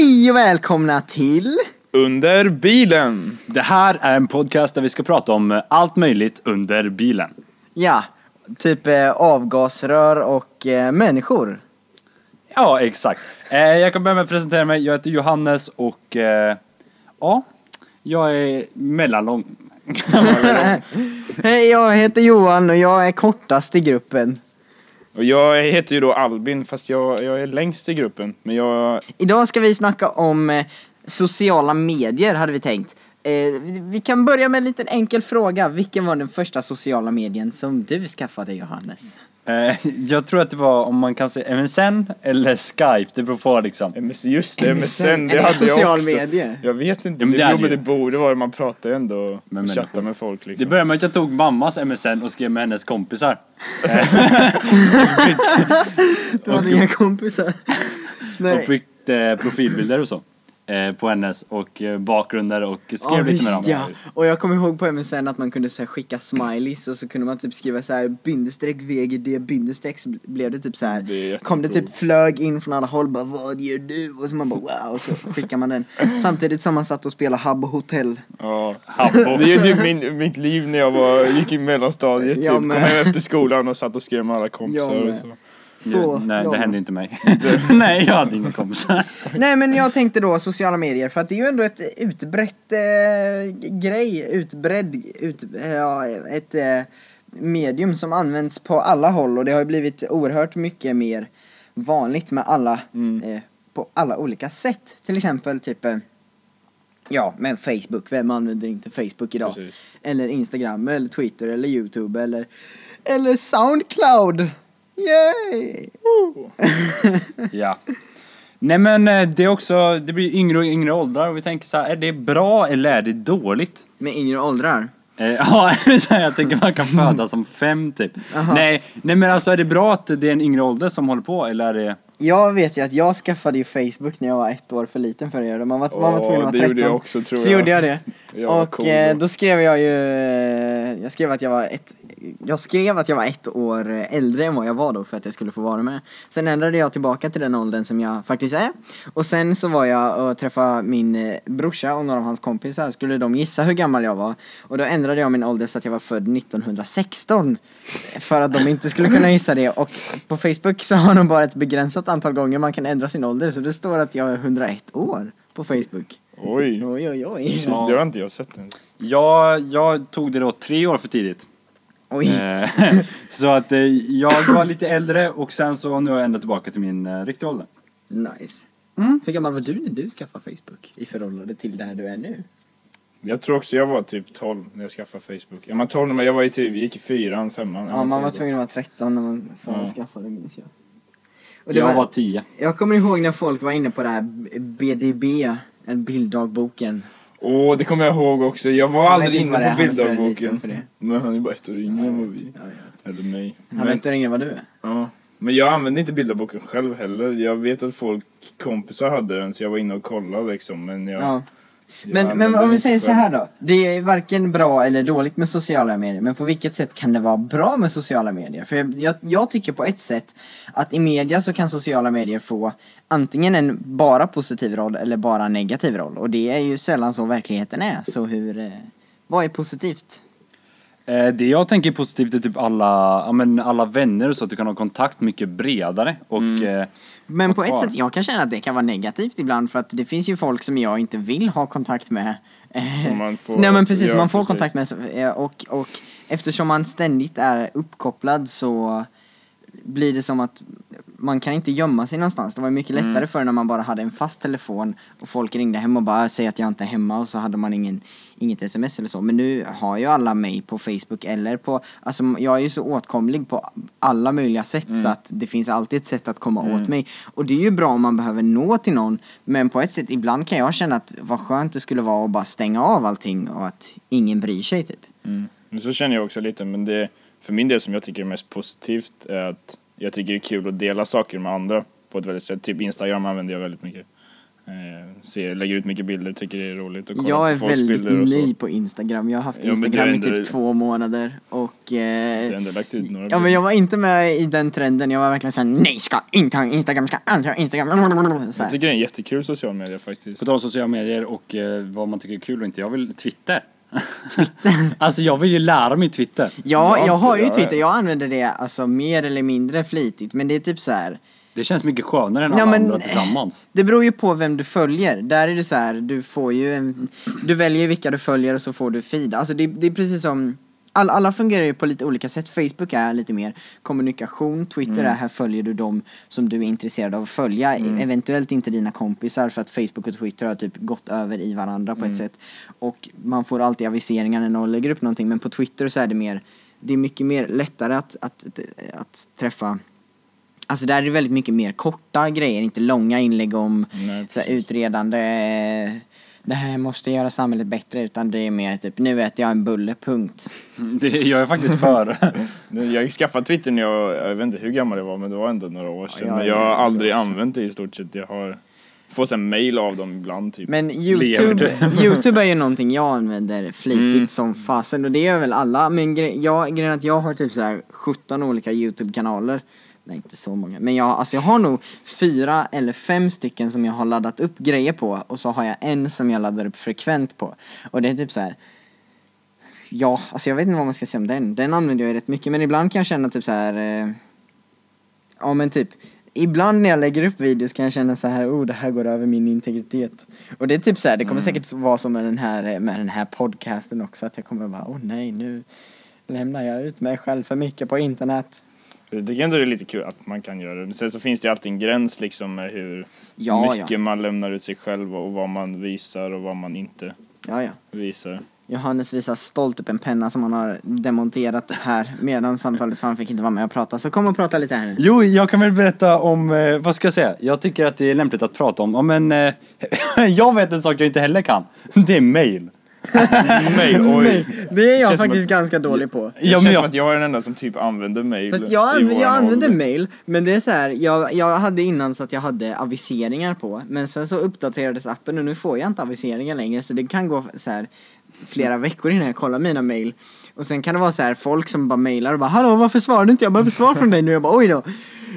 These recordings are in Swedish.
Hej och välkomna till... Under bilen! Det här är en podcast där vi ska prata om allt möjligt under bilen. Ja, typ eh, avgasrör och eh, människor. Ja, exakt. Eh, jag kan börja med att presentera mig. Jag heter Johannes och eh, ja, jag är mellanlång. Hej, jag heter Johan och jag är kortast i gruppen. Och jag heter ju då Albin fast jag, jag är längst i gruppen. Men jag... Idag ska vi snacka om eh, sociala medier hade vi tänkt. Eh, vi, vi kan börja med en liten enkel fråga. Vilken var den första sociala medien som du skaffade Johannes? Eh, jag tror att det var om man kan säga MSN eller Skype, det beror på liksom. MS, just det, MSN, MSN, det det hade social jag också. medie? Jag vet inte, Ja, men det, det är jo, men det det borde vara man pratar ju ändå och Men chattar med folk Det liksom. började med att jag tog mammas MSN och skrev med hennes kompisar. Du hade inga kompisar? Och Nej. bytte eh, profilbilder och så. Eh, på hennes och eh, bakgrunder och skrev Ja lite med dem. ja. Och jag kommer ihåg på MSN att man kunde så här, skicka smileys och så kunde man typ skriva så här bindestreck VGD bindestreck så blev det typ så här. Det kom det typ flög in från alla håll bara vad gör du? Och så man bara wow och så skickar man den. Samtidigt som man satt och spelade Habbo Hotel. Ja. Habbo. Det är typ min, mitt liv när jag var, gick i mellanstadiet. Typ. Jag Kom hem efter skolan och satt och skrev med alla kompisar. Och med. Så. Nej, ja. det hände inte mig. Nej, jag hade inga kompisar. Nej men jag tänkte då sociala medier för att det är ju ändå ett utbrett eh, grej, utbredd, ut, ja, ett eh, medium som används på alla håll och det har ju blivit oerhört mycket mer vanligt med alla, eh, på alla olika sätt. Till exempel typ eh, Ja, men Facebook, vem använder inte Facebook idag? Precis. Eller Instagram, eller Twitter, eller Youtube, eller, eller Soundcloud! Yay! Ja. Nej men eh, det är också, det blir yngre och yngre åldrar och vi tänker så här, är det bra eller är det dåligt? Med yngre åldrar. Eh, Ja, så jag tänker man kan födas som fem typ. Aha. Nej, nej men alltså är det bra att det är en yngre ålder som håller på eller är det... Jag vet ju att jag skaffade ju Facebook när jag var ett år för liten för att göra det. Man var, man var tvungen att det vara 13. gjorde jag också, tror Så jag. gjorde jag det. Jag och cool eh, då. skrev jag ju, jag skrev att jag var ett, jag skrev att jag var ett år äldre än vad jag var då för att jag skulle få vara med. Sen ändrade jag tillbaka till den åldern som jag faktiskt är. Och sen så var jag och träffade min eh, brorsa och några av hans kompisar. Skulle de gissa hur gammal jag var. Och då ändrade jag min ålder så att jag var född 1916. För att de inte skulle kunna gissa det. Och på Facebook så har de bara ett begränsat antal gånger man kan ändra sin ålder. Så det står att jag är 101 år på Facebook. Oj, Oj oj oj. Ja. det har inte jag sett än. Jag, jag tog det då tre år för tidigt. Oj. Eh, så att eh, jag var lite äldre och sen så nu har jag ändrat tillbaka till min eh, riktiga ålder. Nice. Mm. Hur gammal var du när du skaffade Facebook i förhållande till där du är nu? Jag tror också jag var typ 12 när jag skaffade Facebook. Ja, man 12 men jag var i typ, gick i fyran, femman. Ja, man var tvungen att vara 13 när man för Ja. att skaffa det minns jag. Och det Jag var, var tio. jag kommer ihåg när folk var inne på det här BDB, en Åh, det kommer jag ihåg också. Jag var Jag aldrig inne på bilddagboken. Men han är bara ett år yngre än vad vi. Ja, ja. Eller mig. Han är ett år yngre än vad du är. ja. men jag använde inte bilddagboken själv heller. Jag vet att folk, kompisar hade den så jag var inne och kollade liksom. Men jag, Ja. Men, men använde om vi säger så här då. Det är varken bra eller dåligt med sociala medier. Men på vilket sätt kan det vara bra med sociala medier? För jag, jag, jag tycker på ett sätt att i media så kan sociala medier få antingen en bara positiv roll eller bara negativ roll. Och det är ju sällan så verkligheten är. Så hur, eh, vad är positivt? Eh, det jag tänker positivt är typ alla, ja, men alla vänner och så, att du kan ha kontakt mycket bredare och eh, Men ha på ett sätt, jag kan känna att det kan vara negativt ibland för att det finns ju folk som jag inte vill ha kontakt med. Eh, Som man får- Nej men precis, ja, man får precis. kontakt med eh, och, och eftersom man ständigt är uppkopplad så blir det som att man kan inte gömma sig någonstans. Det var mycket Mm. lättare förr när man bara hade en fast telefon och folk ringde hem och bara säger att jag inte är hemma och så hade man ingen, inget sms eller så. Men nu har ju alla mig på Facebook eller på, alltså jag är ju så åtkomlig på alla möjliga sätt Mm. så att det finns alltid ett sätt att komma åt mig. Och det är ju bra om man behöver nå till någon men på ett sätt ibland kan jag känna att vad skönt det skulle vara att bara stänga av allting och att ingen bryr sig typ. Mm. Men så känner jag också lite, men det, för min del som jag tycker är mest positivt är att jag tycker det är kul att dela saker med andra på ett väldigt sätt. Typ Instagram använder jag väldigt mycket. Eh, ser, lägger ut mycket bilder, tycker det är roligt att kolla Jag är på folks väldigt bilder och så. ny på Instagram. Jag har haft Ja, men Instagram är i ändå- typ två månader och... Du har Eh, ändå lagt ut några ja men bilder. jag var inte med i den trenden. Jag var verkligen såhär, nej ska inte ha Instagram, ska aldrig ha Instagram. Så Jag här. tycker det är en jättekul social media faktiskt. På tal om sociala medier och eh, vad man tycker är kul och inte. Jag vill Twitter. Twitter? alltså jag vill ju lära mig Twitter. Ja, Ja, jag har ju. Twitter. Jag använder det alltså mer eller mindre flitigt. Men det är typ så här. Det känns mycket skönare än Ja, alla men- andra tillsammans. Det beror ju på vem du följer. Där är det så här, du får ju en, Du väljer vilka du följer och så får du feed. Alltså det, det är precis som all, alla fungerar ju på lite olika sätt. Facebook är lite mer kommunikation. Twitter är här följer du dem som du är intresserad av att följa. Eventuellt inte dina kompisar för att Facebook och Twitter har typ gått över i varandra på ett sätt. Och man får alltid aviseringar när någon lägger upp någonting. Men på Twitter så är det mer Det är mycket mer lättare att, att, att träffa Alltså där är det väldigt mycket mer korta grejer, inte långa inlägg om Nej, så här, utredande det här måste göra samhället bättre utan det är mer typ nu äter jag en bulle, punkt. Det, jag är faktiskt för. Jag skaffade Twitter när jag, jag vet inte hur gammal jag var men det var ändå några år sedan. Ja, men ja, jag har aldrig använt det i stort sett. Jag har får sen mail av dem ibland typ. Men Youtube, Youtube är ju någonting jag använder flitigt Mm. som fasen och det gör väl alla men gre- jag, grejen är att jag har typ så här 17 olika Youtube-kanaler Nej inte så många, men jag, alltså jag har nog fyra eller fem stycken som jag har laddat upp grejer på och så har jag en som jag laddar upp frekvent på. Och det är typ så här. Ja, alltså jag vet inte vad man ska säga om den. Den använder jag rätt mycket men ibland kan jag känna typ så här. Eh, ja men typ Ibland när jag lägger upp videos kan jag känna så här, oh det här går över min integritet. Och det är typ så här, det kommer säkert vara som med den här, med den här podcasten också, att jag kommer bara, åh nej nu lämnar jag ut mig själv för mycket på internet. Jag tycker ändå det är lite kul att man kan göra det. Men sen så finns det ju alltid en gräns liksom med hur Ja, mycket ja. man lämnar ut sig själv och vad man visar och vad man inte Ja, ja. visar. Johannes visar stolt upp en penna som han har demonterat här medan samtalet, för han fick inte vara med och prata. Så kom och prata lite här nu. Jo, jag kan väl berätta om, eh, vad ska jag säga? Jag tycker att det är lämpligt att prata om, ja men, eh, jag vet en sak jag inte heller kan. Det är mail. Mail, oj. Det är jag Känns som faktiskt att- ganska dålig på. Det Ja, känns som att jag är den enda som typ använder mail Fast i jag, anv- våran jag använder ålder. mail, men det är så här, jag, jag hade innan så att jag hade aviseringar på, men sen så uppdaterades appen och nu får jag inte aviseringar längre så det kan gå så här flera veckor innan jag kollar mina mail. Och sen kan det vara så här folk som bara mailar och bara hallå varför svarar du inte? Jag behöver svar från dig nu. Jag bara oj då.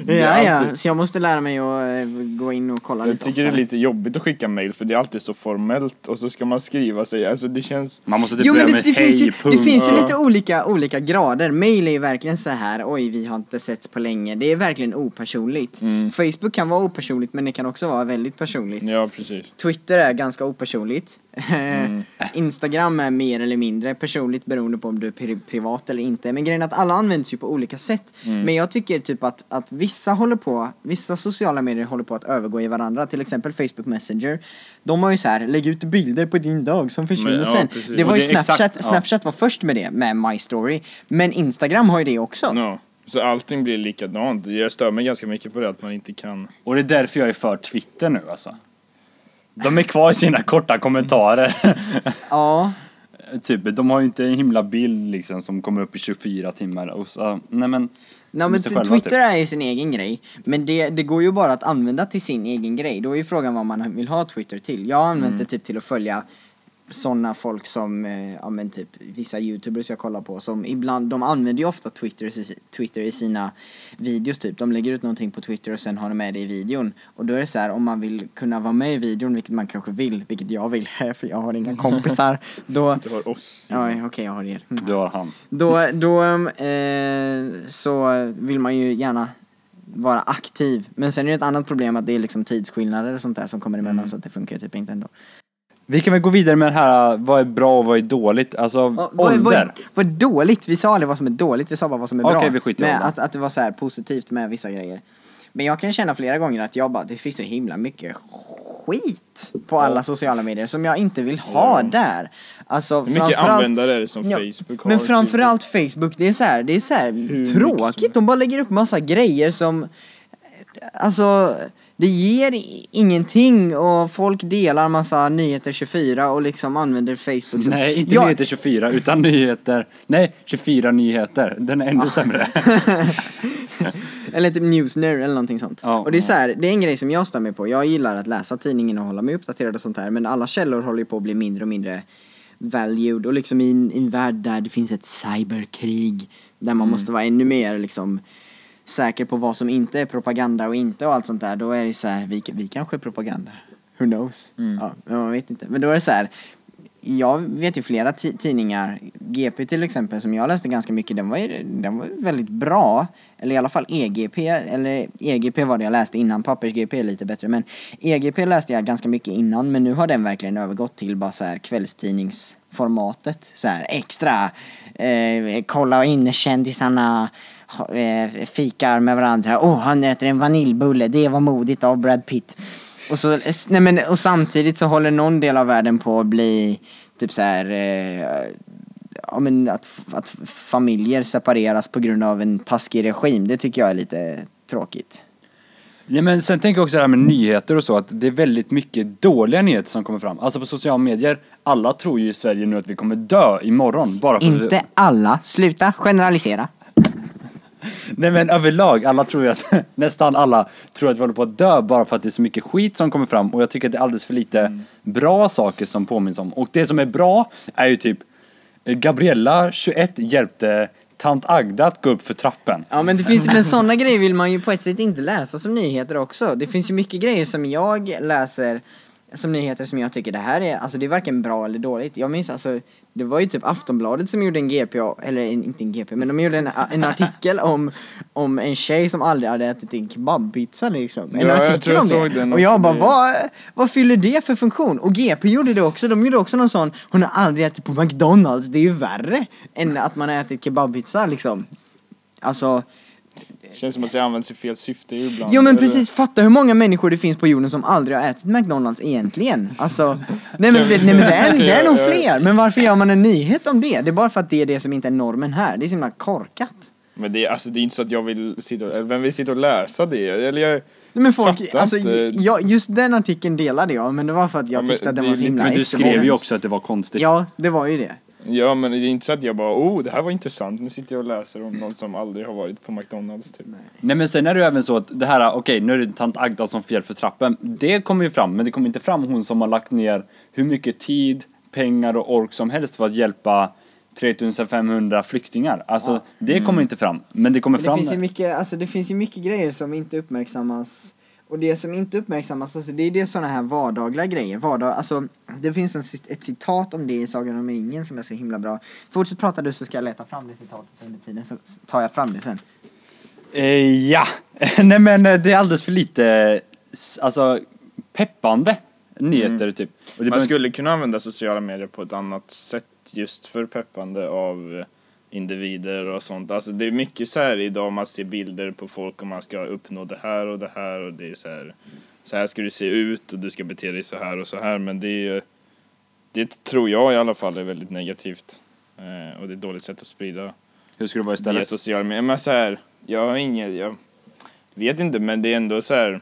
är Ja, ja. Så jag måste lära mig att eh, gå in och kolla Jag lite tycker det är oftare. lite jobbigt att skicka mail för det är alltid så formellt och så ska man skriva sig, alltså det känns man måste typ Jo men börja det, med det, finns ju, hej, det finns ju lite olika, olika grader. Mail är ju verkligen så här, oj vi har inte setts på länge. Det är verkligen opersonligt. Mm. Facebook kan vara opersonligt men det kan också vara väldigt personligt. Ja precis. Twitter är ganska opersonligt. Mm. Instagram är mer eller mindre personligt beroende på om du är pri- privat eller inte. Men grejen är att alla används ju på olika sätt. Mm. Men jag tycker typ att, att vissa håller på, vissa sociala medier håller på att övergå i varandra. Till exempel Facebook Messenger. De har ju så här, lägg ut bilder på din dag som försvinner Men, ja, sen. precis. Det var ju det är exakt- Snapchat, ja. Snapchat var först med det, med My Story. Men Instagram har ju det också. Ja. Så allting blir likadant. Jag stör mig ganska mycket på det att man inte kan Och det är därför jag är för Twitter nu alltså. De är kvar i sina korta kommentarer. Ja. Typ, de har ju inte en himla bild liksom som kommer upp i 24 timmar och så, nej men. Nej men själva, Twitter typ. är ju sin egen grej. Men det, det går ju bara att använda till sin egen grej. Då är ju frågan vad man vill ha Twitter till. Jag har använt Mm. det typ till att följa sådana folk som, eh, ja men typ vissa youtubers jag kollar på som ibland, de använder ju ofta Twitter, i- Twitter i sina videos typ. De lägger ut någonting på Twitter och sen har de med det i videon. Och då är det så här, om man vill kunna vara med i videon, vilket man kanske vill, vilket jag vill, för jag har inga kompisar. då, Du har oss. ja okej jag har er. Mm. Du har han. Då, då eh, så vill man ju gärna vara aktiv. Men sen är det ett annat problem att det är liksom tidsskillnader och sånt där som kommer emellan Mm. så att det funkar typ inte ändå. Vi kan väl gå vidare med det här, vad är bra och vad är dåligt? Alltså, vad, är- ålder. vad, är- vad är dåligt? Vi sa aldrig vad som är dåligt, vi sa bara vad som är bra. Okej, vi skiter i med åldern. att, att det var så här positivt med vissa grejer. Men jag kan känna flera gånger att jag bara, det finns så himla mycket skit på alla sociala medier som jag inte vill ha Ja. där. Alltså Hur mycket användare är det som Ja, Facebook har? Men typ? framförallt Facebook, det är så här, det är så här tråkigt. De bara lägger upp massa grejer som, alltså, det ger ingenting och folk delar massa nyheter 24 och liksom använder Facebook som... Nej, inte Ja, nyheter 24 utan nyheter, nej 24 nyheter. Den är ännu sämre. Eller typ Newsner eller någonting sånt. Ja, och det är så här, det är en grej som jag mig på. Jag gillar att läsa tidningen och hålla mig uppdaterad och sånt här. Men alla källor håller ju på att bli mindre och mindre valued. Och liksom i en, i en värld där det finns ett cyberkrig. Där Mm. man måste vara ännu mer liksom säker på vad som inte är propaganda och inte och allt sånt där. Då är det så här, vi, vi kanske är propaganda. Who knows? Mm. Ja, men man vet inte. Men då är det så här. Jag vet ju flera ti- tidningar, GP till exempel som jag läste ganska mycket, den var ju den var väldigt bra. Eller i alla fall EGP, eller EGP var det jag läste innan, pappers-GP är lite bättre. Men EGP läste jag ganska mycket innan men nu har den verkligen övergått till bara så här formatet Så här extra, eh, kolla in kändisarna eh, fikar med varandra. Åh, oh, han äter en vaniljbulle, det var modigt av Brad Pitt. Och, så, nej men, och samtidigt så håller någon del av världen på att bli typ så här eh, ja, men att, att familjer separeras på grund av en taskig regim. Det tycker jag är lite tråkigt. Nej men sen tänker jag också det här med nyheter och så att det är väldigt mycket dåliga nyheter som kommer fram. Alltså på sociala medier, alla tror ju i Sverige nu att vi kommer dö imorgon bara för Inte alla, sluta generalisera. Nej men överlag, alla tror ju att, nästan alla tror att vi håller på att dö bara för att det är så mycket skit som kommer fram och jag tycker att det är alldeles för lite bra saker som påminns om. Och det som är bra är ju typ eh, Gabriella, 21, hjälpte tant Agda att gå upp för trappen. Ja men det finns, men sådana grejer vill man ju på ett sätt inte läsa som nyheter också. Det finns ju mycket grejer som jag läser som nyheter som jag tycker det här är, alltså det är varken bra eller dåligt. Jag minns alltså, det var ju typ Aftonbladet som gjorde en GP, eller en, inte en GP, men de gjorde en, en artikel om, om en tjej som aldrig hade ätit en kebabpizza liksom. En Ja, jag artikel tror jag om såg det. den Och jag bara, vad, vad fyller det för funktion? Och GP gjorde det också, de gjorde också någon sån, hon har aldrig ätit på McDonalds, det är ju värre än att man har ätit kebabpizza liksom. Alltså, Känns som att det används i fel syfte ibland. Jo men precis, fatta hur många människor det finns på jorden som aldrig har ätit McDonalds egentligen. Alltså, nej men, det, nej, men det, är, det är nog fler. Men varför gör man en nyhet om det? Det är bara för att det är det som inte är normen här. Det är så himla korkat. Men det är, alltså, det är inte så att jag vill sitta och, vem vill sitta och läsa det? Eller jag, Nej men folk, alltså, jag, just den artikeln delade jag, men det var för att jag Ja, tyckte att den det var så himla Men du skrev ju också att det var konstigt. Ja, det var ju det. Ja men det är inte så att jag bara, oh det här var intressant, nu sitter jag och läser om någon som aldrig har varit på McDonalds typ. Nej men sen är det ju även så att det här, okej nu är det tant Agda som fjäll för trappen. Det kommer ju fram, men det kommer inte fram hon som har lagt ner hur mycket tid, pengar och ork som helst för att hjälpa 3500 flyktingar. Alltså det kommer inte fram. Men det kommer Men fram... det finns ju mycket, alltså det finns ju mycket grejer som inte uppmärksammas. Och det som inte uppmärksammas, alltså det är det sådana här vardagliga grejer. Vardag, alltså, det finns en, ett citat om det i Sagan om ringen som är så himla bra. Fortsätt prata du så ska jag leta fram det citatet under tiden så tar jag fram det sen. Eh, ja, nej men eh, det är alldeles för lite, alltså peppande nyheter typ. Och det Man skulle kunna använda sociala medier på ett annat sätt just för peppande av eh, individer och sånt. Alltså det är mycket så här idag man ser bilder på folk och man ska uppnå det här och det här och det är så här så här ska du se ut och du ska bete dig så här och så här men det är ju det tror jag i alla fall är väldigt negativt eh, och det är ett dåligt sätt att sprida Hur skulle det vara istället? sociala medier. Men så här, jag har inget, jag vet inte men det är ändå så här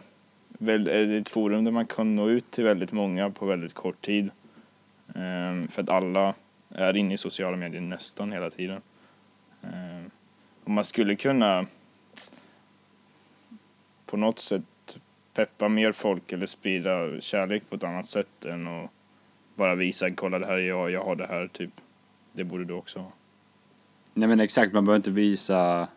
väl, är det ett forum där man kan nå ut till väldigt många på väldigt kort tid. Ehm, för att alla är inne i sociala medier nästan hela tiden. Och man skulle kunna på något sätt peppa mer folk eller sprida kärlek på ett annat sätt än att bara visa kolla det här är jag, jag har det här typ. Det borde du också ha. Nej men exakt, man behöver inte visa,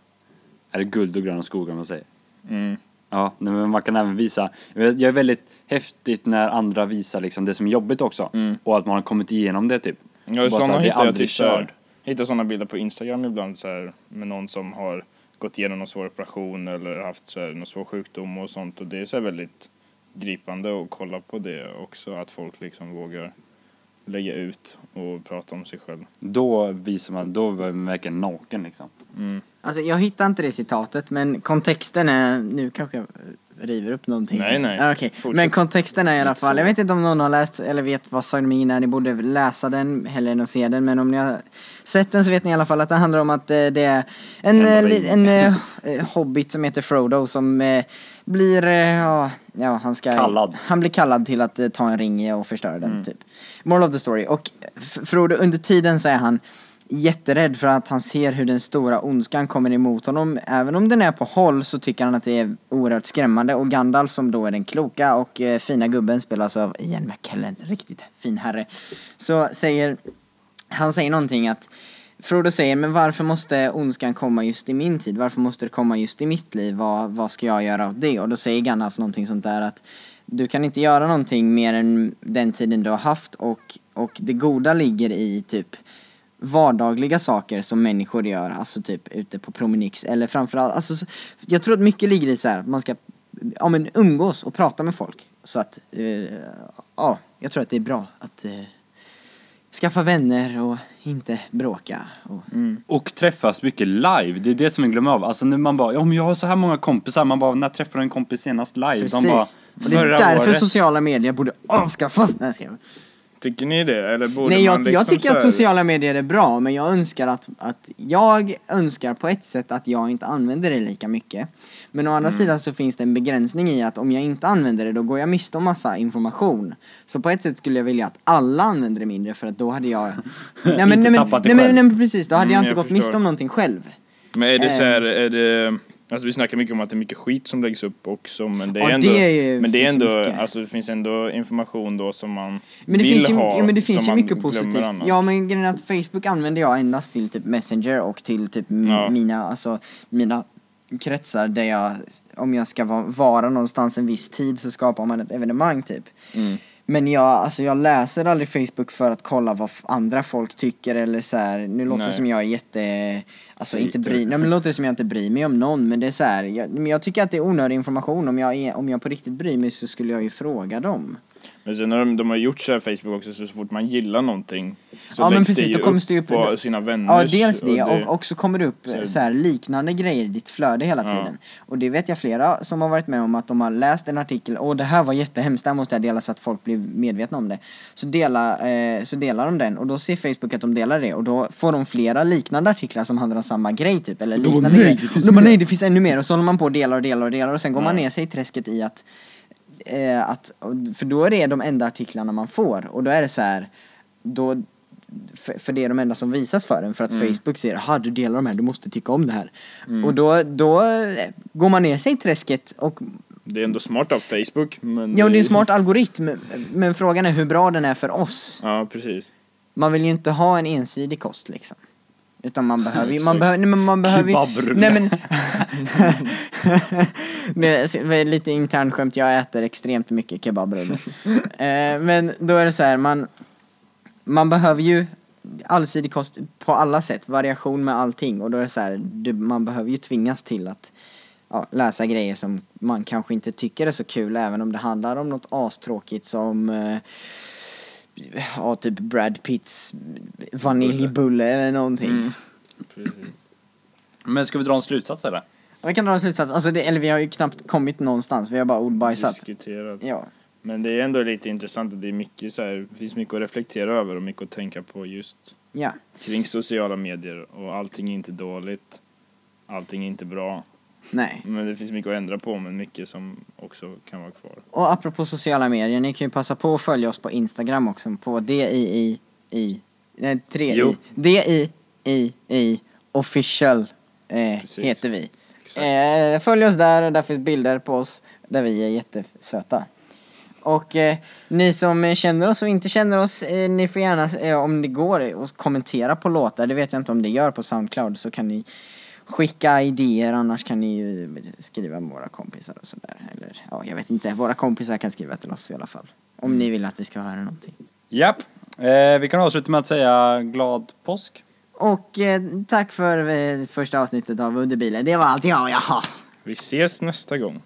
är det guld och gröna skogar man säger? Mm. Ja, nej, men man kan även visa, jag jag är väldigt häftigt när andra visar liksom det som är jobbigt också. Mm. Och att man har kommit igenom det typ. Ja, sådana hittar jag aldrig typ körd. hittar sådana bilder på Instagram ibland så här, med någon som har gått igenom någon svår operation eller haft så här, någon svår sjukdom och sånt och det är så här väldigt gripande att kolla på det också att folk liksom vågar lägga ut och prata om sig själv. Då visar man, då är man verkligen naken liksom. Mm. Alltså jag hittar inte det citatet men kontexten är, nu kanske jag river upp någonting. Nej, nej. Ah. Fortsätt. Men kontexten är i alla fall, jag vet inte om någon har läst eller vet vad Sagan om ringen är, ni borde läsa den hellre än att se den men om ni har sett den så vet ni i alla fall att det handlar om att eh, det är en, En eh, en eh, hobbit som heter Frodo som blir, ja, ja, han ska... Kallad. Han blir kallad till att ta en ring och förstöra den, typ. Moral of the story. Och Frodo, under tiden så är han jätterädd för att han ser hur den stora ondskan kommer emot honom. Även om den är på håll så tycker han att det är oerhört skrämmande. Och Gandalf som då är den kloka och eh, fina gubben spelas av Ian McKellen, riktigt fin herre. Så säger, han säger någonting att Frodo säger, men varför måste ondskan komma just i min tid? Varför måste det komma just i mitt liv? Vad, vad ska jag göra åt det? Och då säger Gandalf någonting sånt där att du kan inte göra någonting mer än den tiden du har haft och, och det goda ligger i typ vardagliga saker som människor gör, alltså typ ute på promenix eller framförallt, alltså så- jag tror att mycket ligger i så här att man ska, ja men umgås och prata med folk. Så att, eh, ja, jag tror att det är bra att eh, skaffa vänner och inte bråka. Och, Och träffas mycket live, det är det som vi glömmer av. Alltså när man bara, ja men jag har så här många kompisar, man bara, när träffade du en kompis senast live? Precis. De bara, och det är därför året. sociala medier borde avskaffas. Nej. Tycker ni det? Eller borde Nej, jag, man liksom jag tycker att sociala medier är bra, men jag önskar att, att jag önskar på ett sätt att jag inte använder det lika mycket. Men å andra Mm. sidan så finns det en begränsning i att om jag inte använder det då går jag miste om massa information. Så på ett sätt skulle jag vilja att alla använder det mindre för att då hade jag... nej, men, Inte nej, men, tappat det nej, själv. nej men precis, då hade Mm, jag inte jag gått miste förstår. om någonting själv. Men är det så här, Eh. är det... Alltså vi snackar mycket om att det är mycket skit som läggs upp också men det är Ja, ändå... det är men det är ändå, mycket. alltså det finns ändå information då som man Men det vill finns ju, ha, ja, men det finns som ju man mycket glömmer positivt. annat. Ja men grejen är att Facebook använder jag endast till typ Messenger och till typ Ja. mina, alltså mina kretsar där jag, om jag ska va- vara någonstans en viss tid så skapar man ett evenemang typ. Mm. Men jag, alltså jag läser aldrig Facebook för att kolla vad andra folk tycker eller så här. nu låter det Nej. som jag är jätte, alltså inte Hater. bry, nej men det låter som jag inte bryr mig om någon men det är så här, jag, men jag tycker att det är onödig information om jag, är, om jag på riktigt bryr mig så skulle jag ju fråga dem. Men sen har de, de har gjort så här Facebook också så, så fort man gillar någonting så Ja, men läggs precis, det ju då kommer upp det upp- på sina vänner. Ja, dels det och, och så kommer det upp så- här, liknande grejer i ditt flöde hela Ja. tiden. Och det vet jag flera som har varit med om att de har läst en artikel, och det här var jättehemskt, det här måste jag dela så att folk blir medvetna om det. Så, dela, eh, så delar de den och då ser Facebook att de delar det och då får de flera liknande artiklar som handlar om samma grej typ, eller liknande "Nej, grejer. det finns Och de bara, mer." nej det finns ännu mer och så håller man på och delar och delar och delar och sen går man Ja. ner sig i träsket i att eh, att, för då är det de enda artiklarna man får och då är det så här, då, för, för det är de enda som visas för en för att Mm. Facebook säger aha du delar de här, du måste tycka om det här. Och då, då eh, går man ner sig i träsket och Det är ändå smart av Facebook men... ja det är en smart algoritm men frågan är hur bra den är för oss. Ja, precis. Man vill ju inte ha en ensidig kost liksom. Utan man behöver ju, man behöver, nej men man behöver ju, nej men det är lite internskämt, jag äter extremt mycket kebabrulle. eh, men då är det så här, man, man behöver ju allsidig kost på alla sätt, variation med allting. Och då är det så här, du, man behöver ju tvingas till att ja, läsa grejer som man kanske inte tycker är så kul även om det handlar om något astråkigt som eh, ja, typ Brad Pitts vaniljbulle eller någonting. Mm. Men ska vi dra en slutsats eller? Vi kan dra en slutsats, alltså det, eller vi har ju knappt kommit någonstans, vi har bara ordbajsat. Diskuterat. Ja. Men det är ändå lite intressant att det är mycket så här, det finns mycket att reflektera över och mycket att tänka på just Ja. kring sociala medier och allting är inte dåligt. Allting är inte bra. Nej. Men det finns mycket att ändra på men mycket som också kan vara kvar. Och apropå sociala medier, ni kan ju passa på att följa oss på Instagram också på DII i nej, tre Jo. i DII official eh, heter vi. Eh, följ oss där, där finns bilder på oss där vi är jättesöta. Och eh, ni som känner oss och inte känner oss, eh, ni får gärna, eh, om det går, och kommentera på låtar. Det vet jag inte om det gör på Soundcloud, så kan ni skicka idéer, annars kan ni ju skriva med våra kompisar och sådär. Eller ja, jag vet inte, våra kompisar kan skriva till oss i alla fall. Om ni vill att vi ska höra någonting. Japp. Eh, vi kan avsluta med att säga glad påsk. Och eh, tack för eh, första avsnittet av Underbilen. Det var allt jag, jaha. Vi ses nästa gång.